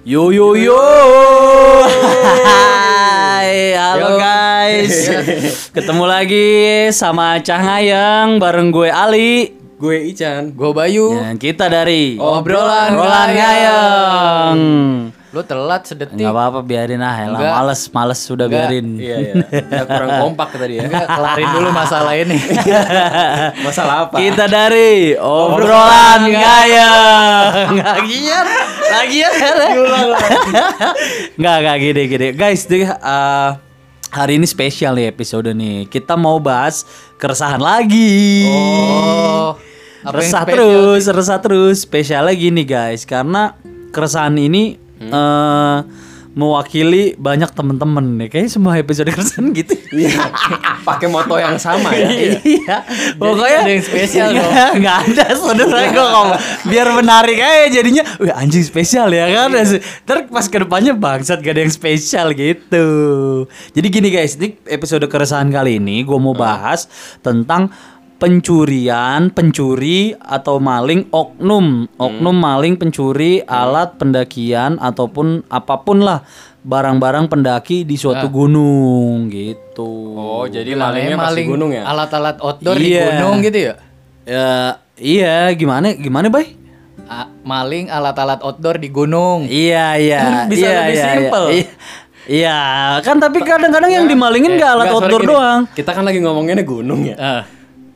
Yo yo yo. Hai, halo guys. Ketemu lagi sama Cah Ngayang bareng gue Ali. Gue Ican. Gue Bayu. Dan kita dari Obrolan Obrolan Ngayang. Ngayang. Lu telat sedetik. Enggak apa-apa biarin ah, elah. Enggak. males males sudah Enggak. biarin. Iya iya. Udah kurang kompak tadi ya. Enggak, kelarin dulu masalah ini. Masalah apa? Kita dari Obrolan Ngayang. Lagian, lagian. Enggak, enggak gini gini. Guys, deh eh, hari ini spesial nih episode nih. Kita mau bahas keresahan lagi. Oh. Apa resah spesial terus, resah terus. Spesialnya gini guys, karena keresahan ini Hmm. eh, mewakili banyak temen-temen nih. Kayaknya semua episode keresahan gitu. Iya. Pakai moto yang sama ya. iya. Pokoknya ada yang spesial Iya, dong. Nggak ada saudara gue ngomong. Biar menarik aja jadinya. Wih anjing spesial ya kan. Ntar pas ke depannya bangsat gak ada yang spesial gitu. Jadi gini guys, ini episode keresahan kali ini gue mau bahas tentang pencurian, pencuri atau maling oknum, oknum maling pencuri alat pendakian ataupun apa pun lah barang-barang pendaki di suatu gunung gitu. Oh, jadi malingnya masih maling gunung ya? Alat-alat outdoor di Iya. gunung gitu ya? Ya, iya, gimana gimana, Bay? A- maling alat-alat outdoor di gunung. Iya, iya. Kan bisa iya, lebih iya, simpel. Iya, Iya, kan tapi kadang-kadang yang dimalingin nggak alat Nggak, soalnya outdoor gini, doang. Kita kan lagi ngomonginnya gunung ya. Ah.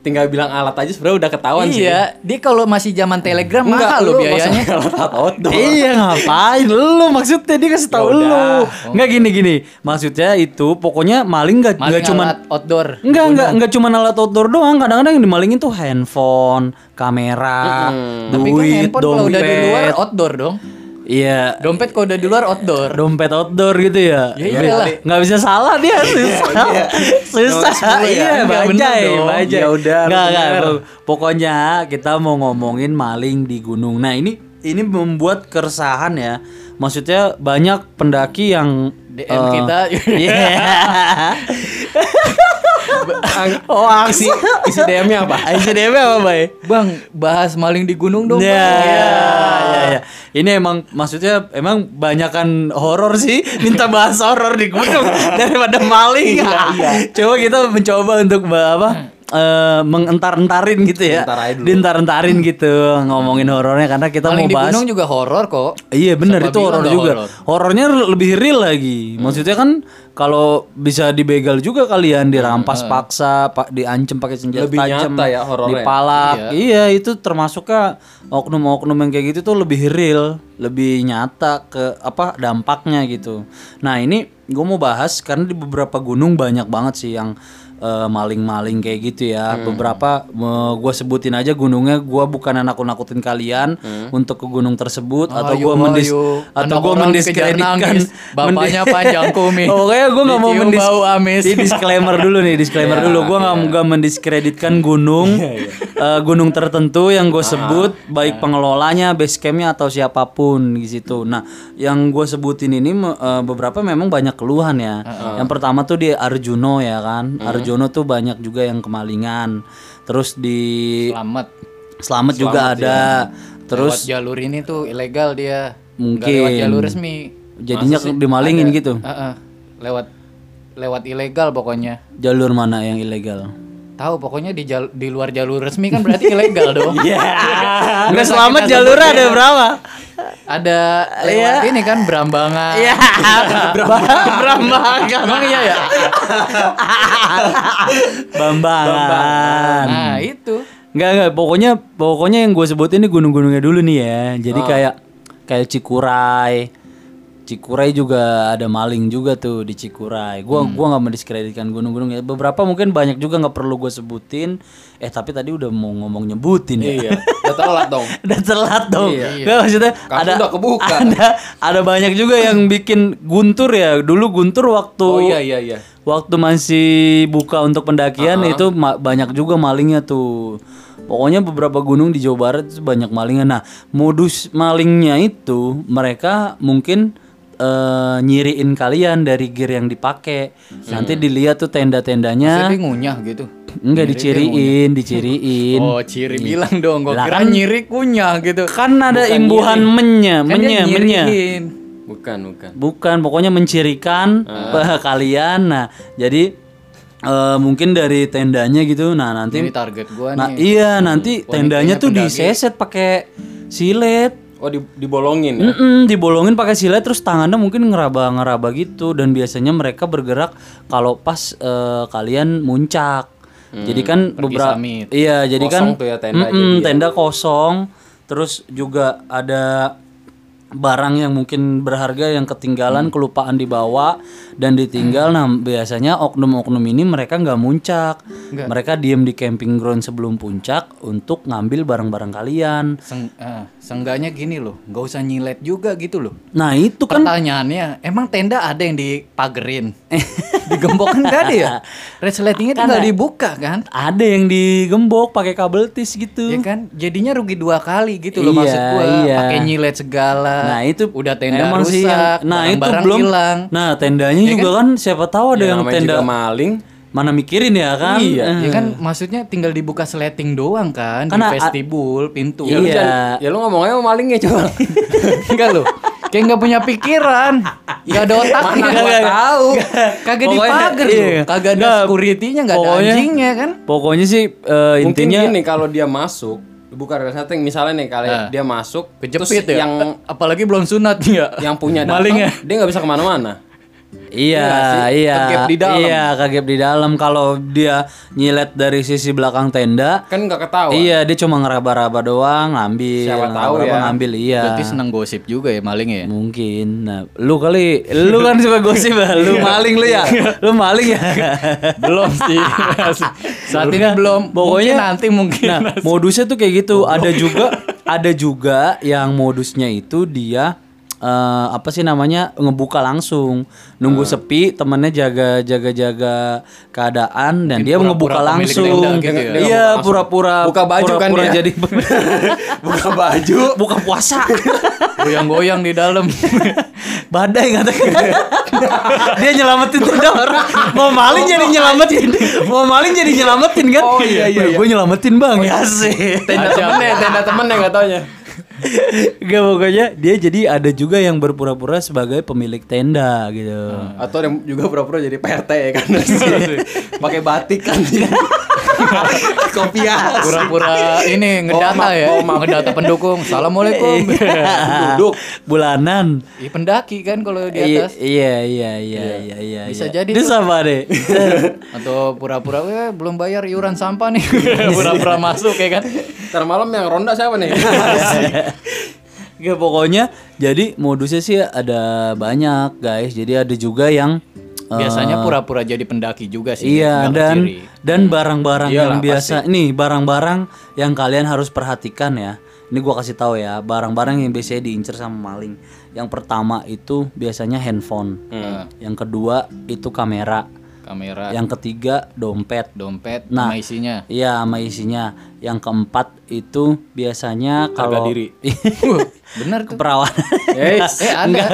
Tinggal bilang alat aja sebenarnya udah ketahuan sih. Iya, dia kalau masih zaman telegram Enggak, mahal lo biayanya. alat outdoor. Iya ngapain lu maksudnya dia kasih tahu Ya lu nggak gini gini maksudnya itu pokoknya maling nggak nggak Maling cuman alat outdoor. Enggak, enggak, enggak cuma alat outdoor doang. Kadang-kadang yang dimalingin tuh handphone, kamera, Tapi kan duit, handphone kalau udah di luar dompet. outdoor dong. Iya, Dompet kalau udah di luar outdoor. dompet outdoor gitu ya. Ya iyalah. Nggak bisa salah dia susah. susah. Nomor 10 ya? Iya, bajai, bajai. Ya udah, Nggak, nggak. bener. Po- Pokoknya kita mau ngomongin maling di gunung. Nah, ini ini membuat keresahan ya. Maksudnya banyak pendaki yang DM eh, kita. Iya. Oh, isi isi DM-nya apa? ICDM apa, Bay? Bang, bahas maling di gunung dong. Ya, Bang. Ini emang maksudnya emang banyakan horor sih. Minta bahas horor di gunung daripada maling. Coba kita mencoba untuk apa? eh, mengentar-entarin gitu ya. Dientar-entarin gitu ngomongin horornya karena kita Maling mau di bahas gunung juga horor kok. Iya benar itu horor juga. horor? Horornya lebih real lagi. Maksudnya kan kalau bisa dibegal juga kalian dirampas paksa, pak diancem pakai senjata Lebih tajam, nyata ya horornya. dipalak. Iya. itu termasuknya oknum-oknum yang kayak gitu tuh lebih real, lebih nyata ke apa dampaknya gitu. Nah ini gue mau bahas karena di beberapa gunung banyak banget sih yang eh, maling-maling kayak gitu ya. Hmm. Beberapa gue sebutin aja gunungnya. Gue bukan nakut-nakutin kalian untuk ke gunung tersebut atau Ayo, gue mendis ayo. atau Anak gue mendiskreditkan. Bapaknya panjang kumis. Pokoknya gue nggak mau mendis bau amis. Di disclaimer dulu nih, disclaimer dulu. Gue nggak nggak mendiskreditkan gunung, eh, gunung tertentu yang gue sebut, baik pengelolanya, base campnya atau siapa pun di situ. Nah, yang gue sebutin ini eh, beberapa memang banyak keluhan ya. Yang pertama tuh di Arjuno ya kan, Arjuno tuh banyak juga yang kemalingan. Terus di Selamat. Selamat juga ada. Terus Lewat jalur ini tuh ilegal dia. Nggak Mungkin. lewat jalur resmi. jadinya dimalingin gitu. Heeh. Lewat lewat ilegal pokoknya. Jalur mana yang ilegal? Tahu pokoknya di jal- di luar jalur resmi kan berarti ilegal dong. Iya. Nggak selamat jalur ada berapa? Ada lewat ini kan Brambangan. Iya. Brambangan. Emang iya ya? Bambangan. Nah, itu. Enggak enggak pokoknya pokoknya yang gue sebutin ini gunung-gunungnya dulu nih ya. Jadi kayak kayak Cikuray. Cikuray juga ada maling juga tuh di Cikuray. Gua gua nggak mendiskreditkan gunung-gunung ya. Beberapa mungkin banyak juga nggak perlu gue sebutin. Eh tapi tadi udah mau ngomong nyebutin ya. Iya. Udah telat dong. udah telat dong. Iya. Nggak, maksudnya Kartu ada udah kebuka. Ada ada banyak juga yang bikin guntur ya. Dulu guntur waktu Oh iya iya iya. waktu masih buka untuk pendakian itu ma- banyak juga malingnya tuh. Pokoknya beberapa gunung di Jawa Barat itu banyak malingnya. Nah, modus malingnya itu mereka mungkin eh, nyiriin kalian dari gear yang dipakai. Nanti dilihat tuh tenda-tendanya Jadi ngunyah gitu. enggak diciriin, diciriin. Oh, ciri bilang dong. Gua kira kan- nyiri kunyah gitu. Kan ada imbuhan mennya, Kan dia mennya, mennya. nyiriin. Bukan, bukan. Bukan, pokoknya mencirikan Ah. kalian. Nah, jadi eh, mungkin dari tendanya gitu. Nah, nanti Ini target gua Nah, nih. iya nanti tendanya Wanitanya tuh diseset pakai silet. Oh, di, dibolongin ya? Mm-mm, dibolongin pakai silet terus tangannya mungkin ngeraba-ngeraba gitu dan biasanya mereka bergerak kalau pas eh, kalian muncak. jadi kan beberapa iya, jadi kan Kosong tuh ya tenda jadi ya. tenda kosong. Terus juga ada barang yang mungkin berharga yang ketinggalan kelupaan dibawa dan ditinggal nah biasanya oknum-oknum ini mereka nggak muncak mereka diem di camping ground sebelum puncak untuk ngambil barang-barang kalian Seng, ah, seenggaknya gini loh, nggak usah nyilet juga gitu loh. nah itu kan Pertanyaannya, emang tenda ada yang dipagerin? Digembok kan nggak ada ya? Resletingnya tinggal dibuka kan? ada yang digembok pakai kabel tis gitu. Ya kan, jadinya rugi dua kali gitu loh Iya, maksud gua. iya. Pakai nyilet segala. Nah itu udah tenda emang rusak, sih yang- nah itu barang-barang belum. hilang. Nah tendanya juga kan? siapa tahu ada Ya, yang tenda juga maling. mana mikirin ya kan? Iya. Eh, Ya kan maksudnya tinggal dibuka sleting doang kan Karena di vestibul, pintu. Ya, lu Iya. jangan- ya lu ngomongnya sama malingnya coba. Enggak loh. Kayak nggak punya pikiran. Enggak ada otaknya. Mana gua Nggak tahu. Kagak dipager iya. loh. Kagak ada Nggak, security-nya, enggak ada anjingnya kan. Pokoknya sih Mungkin intinya gini kalau dia masuk buka resleting misalnya nih kali Nah. dia masuk Kejepit terus ya. yang apalagi belum sunat ya. yang punya Maling ya. dia nggak bisa ke mana-mana Iya, sih? iya, Kegap di dalam. iya, kegap di dalam. Kalau dia nyilet dari sisi belakang tenda, kan nggak ketahuan iya dia cuma ngeraba-raba doang, ngambil, Siapa tahu ya. ngambil, iya. Berarti senang gosip juga ya maling ya. Mungkin. Nah, lu kali, lu kan suka gosip, ya? lu maling lu ya, lu maling ya. belum sih. Saat ini belum. pokoknya- mungkin nanti mungkin. Nah, modusnya tuh kayak gitu. Ada juga, ada juga yang modusnya itu dia eh, apa sih namanya ngebuka langsung, nunggu sepi, temennya jaga jaga jaga keadaan dan dia ngebuka pura-pura pemilik langsung. gitu ya? Iya, pura-pura Buka baju kan pura-pura dia? jadi buka baju buka puasa. Goyang-goyang di dalam. Badai katakan. dia nyelamatin tenda orang. Mau maling jadi nyelamatin. Mau maling jadi nyelamatin kan? Oh, iya, iya, iya. Gue nyelamatin bang. Ya sih. tenda temennya tenda temennya nggak taunya Gak pokoknya dia jadi ada juga yang berpura-pura sebagai pemilik tenda gitu. atau yang juga pura-pura jadi PRT ya kan pakai batik kan kopiah Pura-pura ini ngedata ya. bawa ma- Ngedata pendukung. Assalamualaikum. duduk Bulanan. Ih, pendaki kan kalau di atas. Iya iya iya iya iya. Bisa iya. jadi tuh. sama deh. Atau pura-pura eh, belum bayar iuran sampah nih. Pura-pura masuk ya kan. ntar malam yang ronda siapa nih Gak pokoknya jadi modusnya sih ada banyak guys. Jadi ada juga yang Biasanya pura-pura jadi pendaki juga sih. Iya dan ngeciri. dan barang-barang Iyalah, yang biasa nih barang-barang yang kalian harus perhatikan ya. Ini gua kasih tahu ya, barang-barang yang biasanya diincer sama maling. Yang pertama itu biasanya handphone. Yang kedua itu kamera. kamera, Yang ketiga dompet. dompet, Nah. sama isinya. Iya, sama isinya. Yang keempat itu biasanya kalau diri. Uh, bener tuh. keperawanan. Eh, ada. Enggak,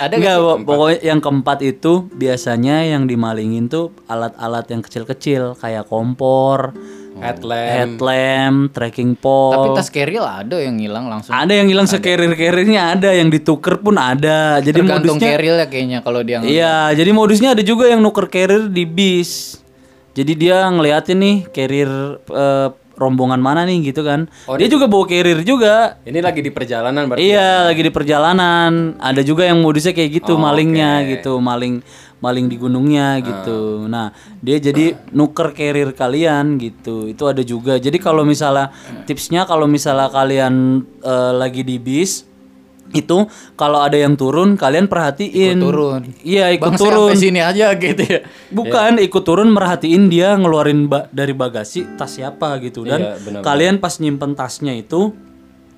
ada Enggak, nggak sih? Bo- pokoknya yang keempat itu biasanya yang dimalingin tuh alat-alat yang kecil-kecil kayak kompor, headlamp headlamp, tracking pole. Tapi tas keril ada yang hilang langsung. ada yang hilang sekerir-kerirnya ada, yang dituker pun ada. Jadi Tergantung modusnya keril ya kayaknya kalau dia Iya, jadi modusnya ada juga yang nuker carrier di bis. Jadi dia ngeliatin nih carrier eh, rombongan mana nih gitu kan. dia juga bawa carrier juga. ini lagi di perjalanan berarti Iya, lagi di perjalanan. Ada juga yang modusnya kayak gitu, malingnya gitu, maling maling di gunungnya gitu. Nah, dia jadi nuker carrier kalian gitu. Itu ada juga. Jadi kalau misalnya tipsnya kalau misalnya kalian eh, lagi di bis itu kalau ada yang turun kalian perhatiin turun. iya ikut Bang, turun sini aja gitu ya. bukan ikut turun merhatiin dia ngeluarin ba- dari bagasi tas siapa gitu dan Iya, benar-benar. kalian pas nyimpen tasnya itu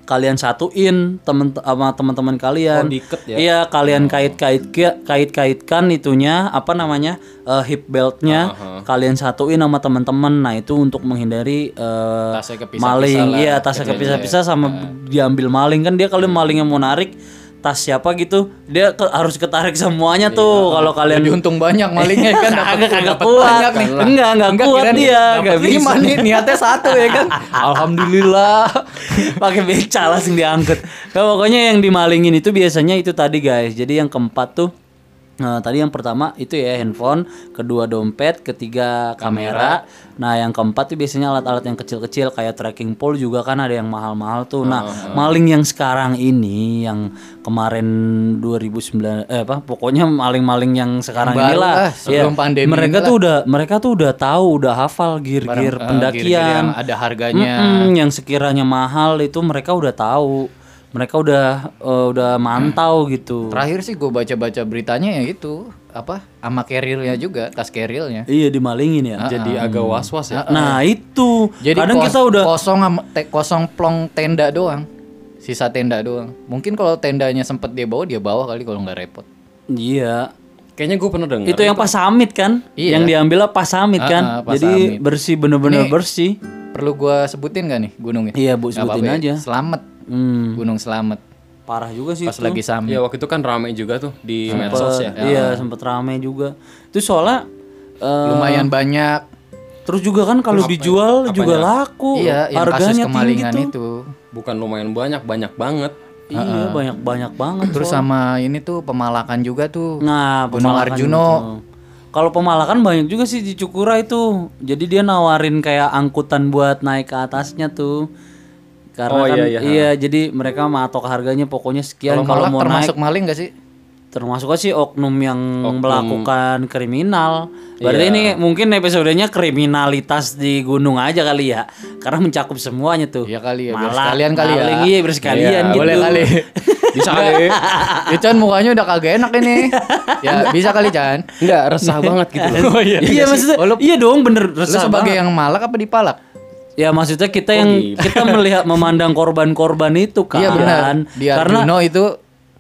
kalian satuin temen sama teman-teman kalian. Oh, diikat ya? iya kalian kait-kait kait-kaitkan itunya apa namanya eh, hip beltnya. Kalian satuin sama teman-teman. Nah itu untuk menghindari eh, Tasnya maling. iya tasnya kepisah-pisah sama diambil maling. Kan dia kalau malingnya mau narik tas siapa gitu dia ke- harus ketarik semuanya tuh. Kalau kalian Jadi untung banyak malingnya kan? Kagak dapat kuat. Enggak, enggak kuat dia, enggak bisa. nih, niatnya satu ya kan. Alhamdulillah. pakai beca langsung diangkut. Nah, pokoknya yang dimalingin itu biasanya itu tadi guys. Jadi yang keempat tuh Nah, tadi yang pertama itu ya handphone, kedua dompet, ketiga kamera. Nah, yang keempat tuh biasanya alat-alat yang kecil-kecil kayak tracking pole juga kan ada yang mahal-mahal tuh. Nah, maling yang sekarang ini yang kemarin 2009 eh apa pokoknya maling-maling yang sekarang baru inilah lah, sebelum ya, pandemi mereka inilah. tuh udah mereka tuh udah tahu, udah hafal gear-gear eh, pendakian. yang ada harganya. Mm-mm, yang sekiranya mahal itu mereka udah tahu. Mereka udah eh, udah mantau gitu. Terakhir sih gue baca-baca beritanya ya itu apa sama carrier-nya juga, tas carrier-nya. Iya dimalingin ya. Jadi agak was-was ya. Nah itu Jadi kadang kos- kita udah kosong te- kosong plong tenda doang. Sisa tenda doang. Mungkin kalau tendanya sempet dia bawa, dia bawa kali kalau nggak repot. iya Kayaknya gue pernah dengar. itu yang pas summit kan Iya. yang diambil pas summit Ah, kan pas jadi summit. bersih bener-bener Nih. bersih Perlu gua sebutin gak nih gunungnya? Iya, Bu, sebutin ya. aja. Selamat. Hmm, Gunung Selamat. parah juga sih Pas itu. lagi summit. Ya waktu itu kan rame juga tuh di Sempet- medsos ya. iya sempet rame juga itu soalnya eh, Lumayan banyak. terus juga kan kalau dijual juga laku Iya, yang kasus harganya tinggi kemalingan tuh itu. Bukan lumayan banyak, banyak banget. iya banyak banyak banget Terus sama ini tuh pemalakan juga tuh. Nah, Gunung pemalakan Arjuno. Kalau pemalakan banyak juga sih di Cukura itu. Jadi dia nawarin kayak angkutan buat naik ke atasnya tuh. Karena Oh, kan iya, iya. jadi mereka matok harganya pokoknya sekian Kalau mau termasuk naik. maling gak sih? Termasuk sih oknum yang melakukan kriminal. Iya. Berarti ini mungkin episodenya kriminalitas di gunung aja kali ya. Karena mencakup semuanya tuh. Iya kali ya, biar Malak, sekalian kali ya. maling, Iya, biar sekalian Iya, gitu. Boleh kali. Bisa kali. ya Chan mukanya udah kagak enak ini. ya bisa kali Chan. Enggak, resah banget gitu loh. Oh iya. Iya maksudnya, lu- iya dong bener Lu resah sebagai banget. yang malak apa dipalak? Ya maksudnya kita yang gitu? kita melihat memandang korban-korban itu kan. Iya benar. Di Karena Arjuno itu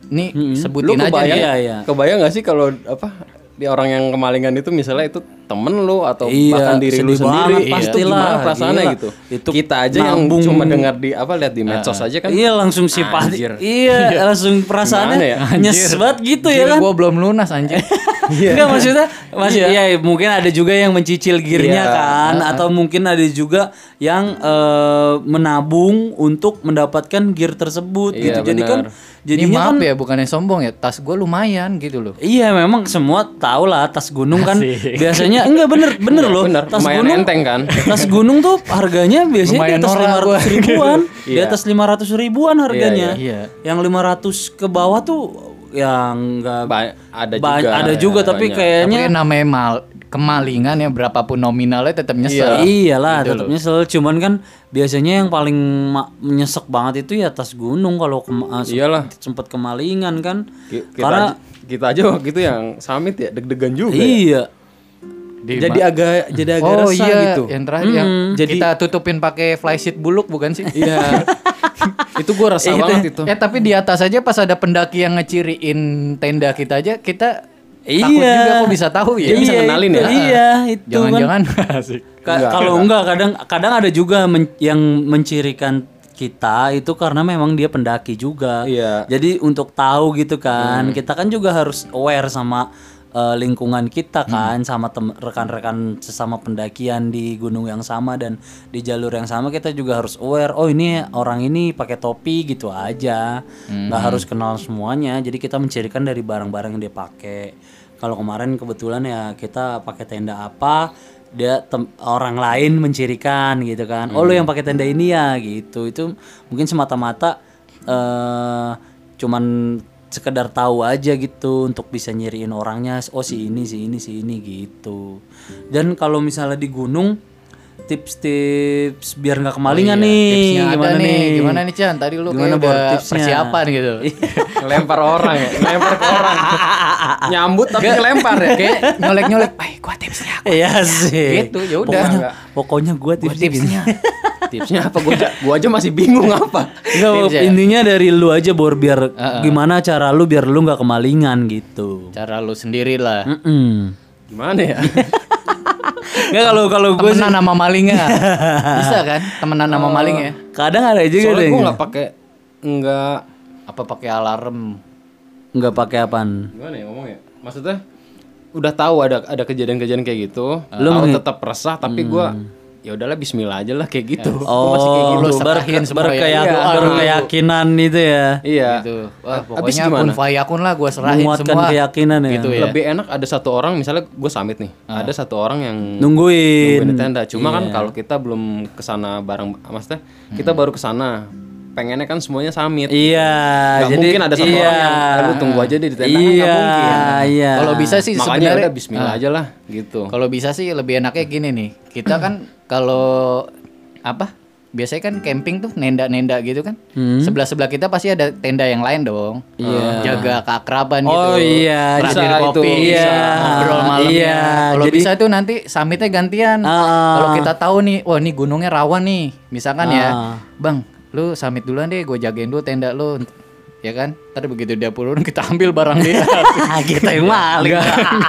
nih Lu sebutin aja kebayang, nih. Iya, iya. kebayang gak sih kalau apa di orang yang kemalingan itu misalnya itu temen lu atau Iya, bahkan diri lu sendiri banget, itu pastilah, gimana perasaannya gila. gitu Itu kita aja nabung. yang cuma dengar di apa lihat di medsos aja kan iya langsung simpati. Anjir. Iya, langsung perasaannya ya? nyes banget gitu ya Gila, kan. gua belum lunas anjir. Enggak maksudnya masih iya. mungkin ada juga yang mencicil gearnya Iya. kan atau mungkin ada juga yang eh, menabung untuk mendapatkan gear tersebut Iya, gitu. Jadi kan. Ini jadinya maaf kan ya bukannya sombong ya, tas gua lumayan gitu loh. Iya memang semua tahu lah tas gunung kan biasanya enggak bener bener loh bener, tas gunung enteng kan? tas gunung tuh harganya biasanya Lumayan di atas norak lima gua. ratus ribuan di Iya. atas lima ratus ribuan harganya iya. yang 500 ke bawah tuh yang enggak Ba- ada ba- juga ada juga tapi banyak. kayaknya Tapi namanya mal kemalingan ya berapapun nominalnya tetap nyesel. Iyalah, Gitu tetap nyesel. Cuman kan biasanya yang paling ma- menyesek banget itu ya tas gunung kalau kema- se- Iyalah. sempet kemalingan kan. Ki- kita Karena aja, kita aja waktu itu yang summit ya deg-degan juga ya. iya. Di jadi agak jadi agak Oh resah iya, gitu yang terakhir yang Jadi- kita tutupin pakai flysheet buluk bukan sih? iya itu gue resah banget itu Ya tapi di atas aja pas ada pendaki yang ngeciriin tenda kita aja kita takut Iya. juga kok bisa tahu ya. Dia bisa ngenalin itu, ya? Iya, itu kan. Jangan-jangan kalau enggak. enggak kadang kadang ada juga men- yang mencirikan kita itu karena memang dia pendaki juga. Iya. Jadi untuk tahu gitu kan, kita kan juga harus aware sama eh, lingkungan kita kan, sama tem- rekan-rekan sesama pendakian di gunung yang sama dan di jalur yang sama kita juga harus aware. Oh ini orang ini pakai topi gitu aja, nggak harus kenal semuanya. Jadi kita mencirikan dari barang-barang yang dia pakai. Kalau kemarin kebetulan ya kita pakai tenda apa, dia orang lain mencirikan gitu kan oh lu yang pakai tenda ini ya gitu itu mungkin semata-mata eh cuman sekedar tahu aja gitu untuk bisa nyiriin orangnya oh si ini si ini si ini gitu dan kalau misalnya di gunung tips-tips biar nggak kemalingan nih Oh iya, Tipsnya ada gimana nih. nih Gimana nih Chan? Tadi lu Gimana, kayak udah tipsnya? persiapan gitu. ngelempar orang ya ngelempar ke orang nyambut tapi ngelempar ya kayak nyolek-nyolek, "Eh, gua tipsnya." Iya sih Gitu, ya udah. pokoknya, pokoknya Gua tipsnya, gini. tipsnya. Tipsnya apa gue aja gua aja masih bingung apa Enggak, ya? intinya dari lu aja bor biar gimana cara lu biar lu nggak kemalingan gitu. Cara lu sendiri lah. Mm-mm. gimana ya Enggak kalau kalau gue Temenan sama malingnya. Bisa kan? Temenan sama maling ya. kadang ada juga soalnya deh gue nggak pakai nggak Apa pakai alarm? nggak pakai apaan. gimana ya ngomong ya maksudnya udah tahu ada ada kejadian-kejadian kayak gitu Lu tahu tetap resah tapi gua ya udahlah Bismillah aja lah kayak gitu. Oh, masih kayak gitu. Lo ber- serahin semua ya. berkeyak- Iya, berkeyakinan itu ya. Iya. gitu. Wah, Habis pokoknya kun fayakun lah gue serahin Menguatkan semua. keyakinan ya. Gitu ya. Lebih enak ada satu orang misalnya gue summit nih. Ada satu orang yang Nungguin. nungguin di tenda. Cuma kan Iya. kalau kita belum ke sana bareng maksudnya kita baru ke sana. Pengennya kan semuanya summit. Iya, Gak jadi mungkin ada satu iya. orang yang "Eh, lu tunggu aja deh di tenda kan Iya, nggak mungkin. iya. Kalau bisa sih Makanya sebenarnya udah Bismillah aja lah gitu. Kalau bisa sih lebih enaknya gini nih. Kita kan kalau apa? Biasanya kan camping tuh nenda-nenda gitu kan. Sebelah-sebelah kita pasti ada tenda yang lain dong. Hmm. Iya. Jaga keakraban gitu. Oh iya, bisa kopi, itu. bisa Iya. ngobrol malamnya. Iya, Kalau jadi- bisa tuh nanti summitnya gantian. Ah. Kalau kita tahu nih, wah ini gunungnya rawan nih. Misalkan ya, Ah. Bang, lu summit duluan deh, gue jagain dulu tenda lu. Ya kan? Ntar begitu dia turun kita ambil barang dia. kita yang maling.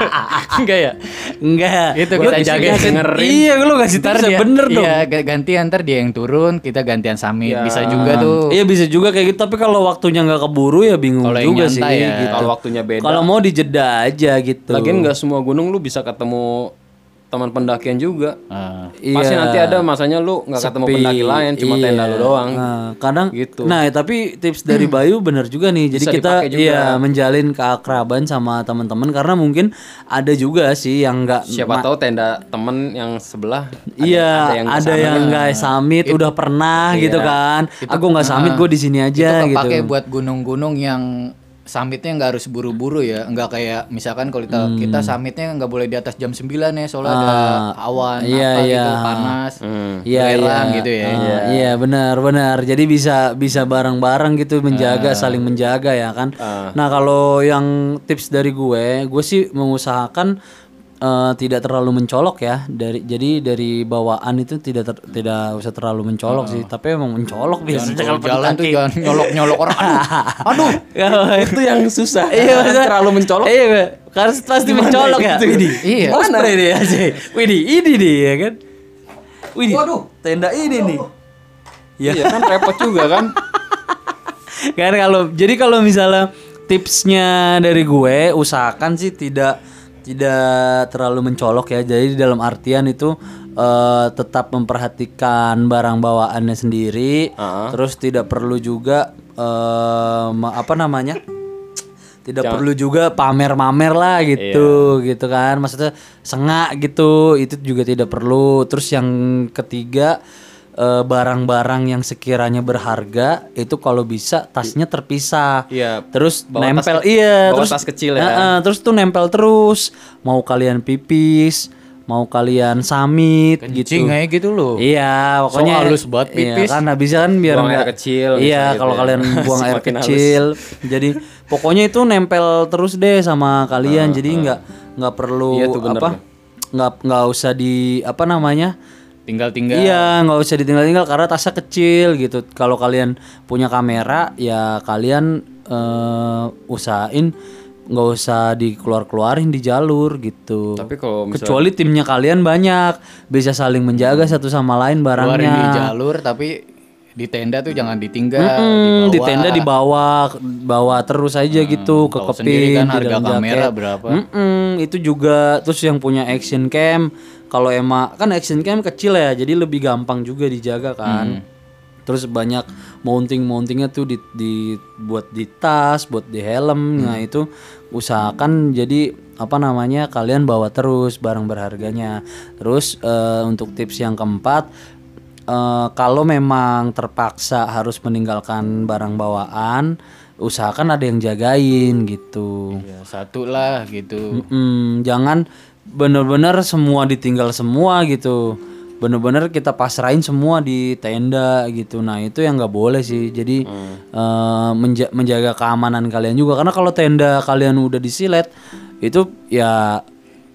Enggak ya? Enggak. Itu Lu kita jaga dengerin. Iya, lu Ntar tips dia, bener dong. Iya, ga- gantian ntar dia yang turun, kita gantian summit. Iya. Bisa juga tuh. Iya bisa juga kayak gitu, tapi kalau waktunya nggak keburu ya bingung yang juga sih. ya. gitu. Kalau waktunya beda. Kalau mau dijeda aja gitu. Lagian nggak semua gunung lu bisa ketemu teman pendakian juga. Ah. Pasti Iya. nanti ada masanya lu nggak ketemu pendaki lain, cuma Iya. tenda lu doang. Nah, kadang Gitu. Nah, tapi tips dari Bayu bener juga nih. Jadi Bisa kita juga. iya menjalin keakraban sama teman-teman karena mungkin ada juga sih yang enggak Siapa tahu tenda temen yang sebelah ada- Iya, yang ada yang nggak summit udah pernah gitu kan. Aku nggak summit gue di sini aja itu gitu. kepake buat gunung-gunung yang summitnya nggak harus buru-buru ya nggak kayak misalkan kalau kita Hmm. kita summitnya nggak boleh di atas jam 9 ya soalnya ada awan iya, apa iya. gitu panas Hmm. Iya, iya. gitu ya Iya, iya benar, benar. Jadi bisa bisa bareng-bareng gitu menjaga, Ah. saling menjaga ya kan. Nah, kalau yang tips dari gue, gue sih mengusahakan eh, tidak terlalu mencolok ya. Dari jadi dari bawaan itu tidak ter- tidak usah terlalu mencolok sih, tapi emang mencolok kalau Kalau jalan tuh jangan nyolok-nyolok orang aduh, aduh. itu yang susah. Iya, maksudnya- terlalu mencolok. Iya, karena pasti mencolok ya. Widih. Iya. Mana ini ya, sih? Widih, ini nih ya kan. Widih. Waduh. Tenda ini nih. Ya. Iya kan repot juga kan. kan kalau jadi kalau misalnya tipsnya dari gue usahakan sih tidak tidak terlalu mencolok ya. Jadi dalam artian itu eh, tetap memperhatikan barang bawaannya sendiri terus tidak perlu juga ma- apa namanya? Tidak perlu juga pamer-pamer lah gitu gitu kan. Maksudnya sengak gitu itu juga tidak perlu. Terus yang ketiga barang-barang yang sekiranya berharga itu kalau bisa tasnya terpisah Iya, terus bawa tas nempel ke- iya bawa terus tas kecil ya. Heeh, terus tuh nempel terus mau kalian pipis mau kalian samit gitu gitu loh. Iya, pokoknya So halus banget Iya, pipis. kan habisnya kan biar Buang air kecil, Iya, misalnya kalau gitu ya. kalian buang air halus. kecil. Jadi pokoknya itu nempel terus deh sama kalian. jadi nggak nggak perlu Iya tuh, bener apa? nggak nggak usah di apa namanya? Tinggal-tinggal. Iya, nggak usah ditinggal-tinggal karena tasnya kecil gitu. Kalau kalian punya kamera, ya kalian eh, usahain nggak usah dikeluar-keluarin di jalur gitu. Tapi kalau misalnya Kecuali timnya kalian banyak, bisa saling menjaga satu sama lain Keluarin di barangnya. jalur tapi di tenda tuh jangan ditinggal, Hmm, di tenda dibawa, bawa terus aja gitu ke tahu sendiri keping kan harga kamera jaket. berapa. Mm-mm, itu juga terus yang punya action cam, kalau emang kan action cam kecil ya, jadi lebih gampang juga dijaga kan. Hmm. Terus banyak mounting-mountingnya tuh di, di buat di tas, buat di helm. Hmm. Nah, itu usahakan jadi apa namanya kalian bawa terus barang berharganya. Terus eh, untuk tips yang keempat eh, kalau memang terpaksa harus meninggalkan barang bawaan, usahakan ada yang jagain gitu. Ya, satu lah gitu. Mm-mm, jangan bener-bener semua ditinggal semua gitu. Bener-bener kita pasrahin semua di tenda gitu. Nah itu yang nggak boleh sih. Jadi eh, menja- menjaga keamanan kalian juga. Karena kalau tenda kalian udah disilet itu ya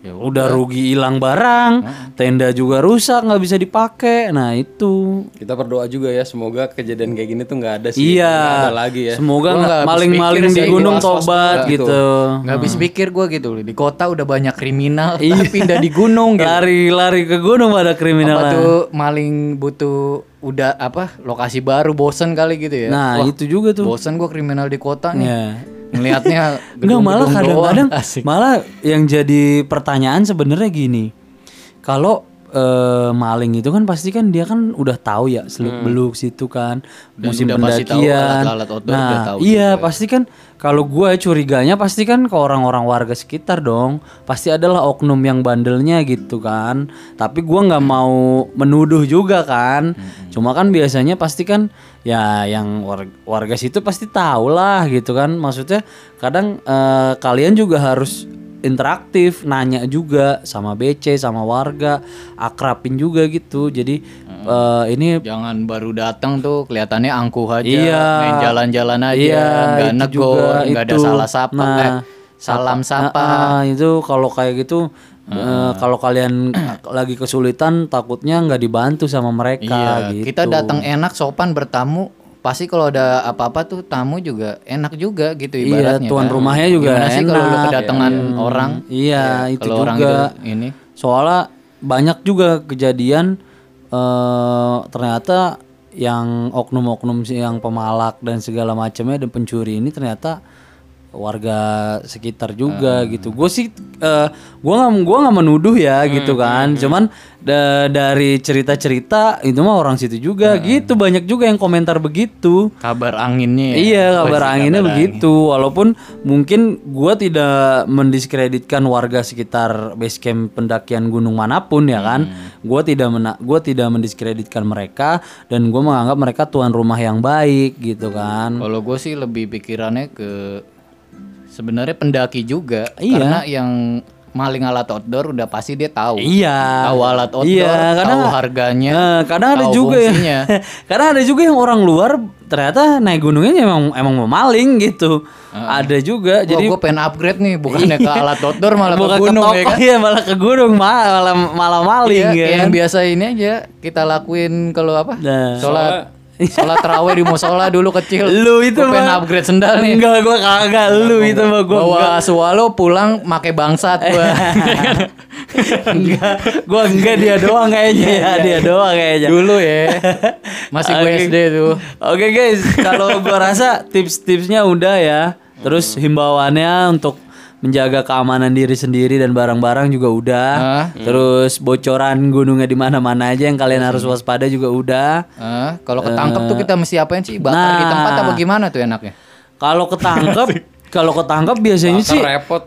udah rugi hilang barang, tenda juga rusak nggak bisa dipakai. Nah itu kita berdoa juga ya semoga kejadian kayak gini tuh nggak ada sih. iya. Nggak ada lagi ya. Semoga nggak maling-maling di gunung was-was tobat banget gitu. Nggak habis pikir gue gitu. Di kota udah banyak kriminal, tapi pindah di gunung gitu. Lari-lari ke gunung pada kriminal. Apa tuh maling butuh udah apa lokasi baru bosen kali gitu ya. Nah Wah, itu juga tuh. bosen gue kriminal di kota nih. Ya. Ngelihatnya Enggak malah kadang-kadang malah yang jadi pertanyaan sebenarnya gini. Kalau eh, maling itu kan pasti kan dia kan udah tahu ya seluk beluk situ kan musim udah pasti tahu pendakian. alat-alat outdoor nah, udah tahu iya pasti kan kalau gue curiganya pasti kan ke orang-orang warga sekitar dong. Pasti adalah oknum yang bandelnya gitu kan. Tapi gua nggak mau menuduh juga kan. Cuma kan biasanya pasti kan ya yang warga, warga situ pasti tahu lah gitu kan. Maksudnya kadang eh, kalian juga harus interaktif, nanya juga sama BC, sama warga, akrapin juga gitu. Jadi eh, ini Jangan baru datang tuh kelihatannya angkuh aja, Iya. main jalan-jalan aja, Iya, nggak negor, nggak ada salah sapa, Nah, eh, salam sapa. Ah, ah, itu kalau kayak gitu eh, kalau kalian lagi kesulitan takutnya nggak dibantu sama mereka Iya, gitu. kita datang enak sopan bertamu, pasti kalau ada apa-apa tuh tamu juga enak juga gitu Iya, ibaratnya. tuan kan. rumahnya juga Gimana sih kalau lu enak. kedatangan orang? Iya, itu kalau orang juga. itu ini Soalnya banyak juga kejadian eh ternyata yang oknum-oknum sih yang pemalak dan segala macamnya dan pencuri ini ternyata warga sekitar juga gitu. Gue sih eh gua nggak gua nggak menuduh ya gitu kan. Cuman da- dari cerita-cerita itu mah orang situ juga gitu banyak juga yang komentar begitu. kabar anginnya. ya. Iya kabar anginnya kabar begitu walaupun mungkin gua tidak mendiskreditkan warga sekitar base camp pendakian gunung mana pun ya kan gua tidak mena gua tidak mendiskreditkan mereka dan gua menganggap mereka tuan rumah yang baik gitu kan Kalau gue sih lebih pikirannya ke sebenarnya pendaki juga Iya. karena yang maling alat outdoor udah pasti dia tahu. iya Tahu alat outdoor, Iya, kadang- tahu harganya. Eh, kadang ada tahu juga fungsinya. ya kadang ada juga yang orang luar ternyata naik gunungnya emang emang mau maling gitu ada juga Jadi jadi gue pengen upgrade nih bukannya ke alat outdoor malah bukan ke gunung ke ya toko kan. iya malah ke gunung malah malah maling Iya, ya kan? yang biasa ini aja kita lakuin kalau apa? Nah. Sholat sholat terawih di musola dulu kecil. Lu itu Gua pengen upgrade sendal nih. Enggak, gua kagak lu itu mah gua Bawa enggak. swallow pulang make bangsat gua. enggak. Gua enggak dia doang kayaknya ya, dia doang kayaknya. dulu ya. Masih gue. SD tuh. Oke guys, kalau gua rasa tips-tipsnya udah ya. Terus himbauannya untuk menjaga keamanan diri sendiri dan barang-barang juga udah. Ah. Terus bocoran gunungnya di mana-mana aja yang kalian harus waspada juga udah. Ah, kalau ketangkep tuh kita mesti apain sih? Bakar di Nah. tempat apa gimana tuh enaknya? Kalau ketangkep, kalau ketangkep biasanya sih Bakar repot,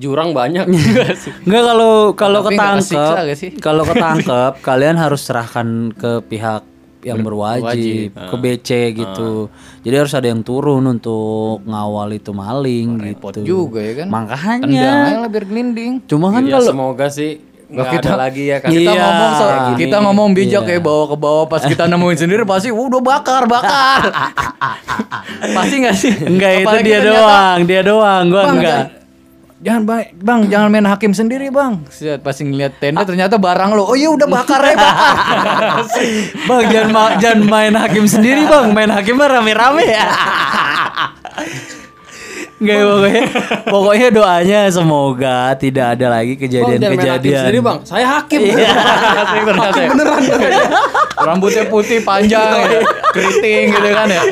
jurang banyak. Enggak kalau kalau ketangkep, sih? kalau ketangkep kalian harus serahkan ke pihak yang berwajib, ke BC gitu. Jadi harus ada yang turun untuk ngawal itu maling Repot gitu. juga ya kan? Makanya. aja lah biar gelinding. Cuma kan ya kalau semoga sih nggak kita- ada lagi ya kan. Kita Iya, ngomong so, kita ngomong bijak ya bawa ke bawah pas kita nemuin sendiri pasti "Wah, udah bakar bakar. pasti nggak sih? enggak itu dia ternyata, doang, dia doang, gua Bang, enggak. Jangan bang, bang, jangan main hakim sendiri bang. Pasti ngeliat tenda ternyata barang lo. Oh iya udah bakar ya bakar. Bang jangan ma- jangan main hakim sendiri, Bang. Main hakim mah rame-rame ya. Enggak pokoknya pokoknya doanya semoga tidak ada lagi Bang, kejadian-kejadian. sendiri bang. Saya hakim. Iya. Hakim beneran. Rambutnya putih panjang, keriting gitu kan ya.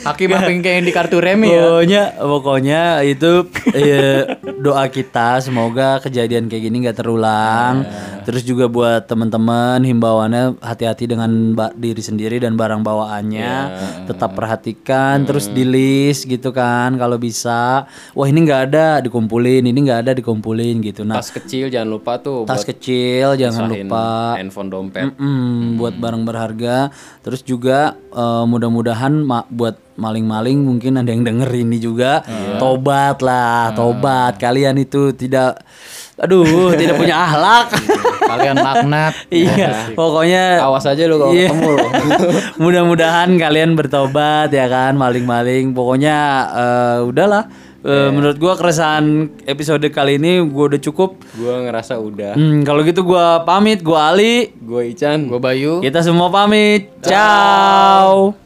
Hakim hakim kayak yang di kartu remi ya. Pokoknya pokoknya itu eh, doa kita semoga kejadian kayak gini nggak terulang. Terus juga buat teman-teman himbauannya hati-hati dengan diri sendiri dan barang bawaannya. Tetap perhatikan, terus di list gitu kan kalau bisa. Wah ini nggak ada dikumpulin, ini nggak ada dikumpulin gitu. Nah Tas kecil jangan lupa tuh tas kecil jangan lupa. handphone dompet. Mm-mm, buat barang berharga. Terus juga eh, mudah-mudahan buat maling-maling mungkin ada yang denger ini juga. Tobat lah, tobat. Kalian itu tidak aduh, tidak punya akhlak. Kalian laknat. iya, pokoknya Awas aja lu kalau Iya. ketemu lu. Mudah-mudahan kalian bertobat ya kan, maling-maling. Pokoknya eh, udahlah. Eh, Menurut gua keresahan episode kali ini gua udah cukup. Gua ngerasa udah. Hmm, kalau gitu gua pamit, gua Ali. Gue Ican. Gue Bayu. Kita semua pamit. Ciao.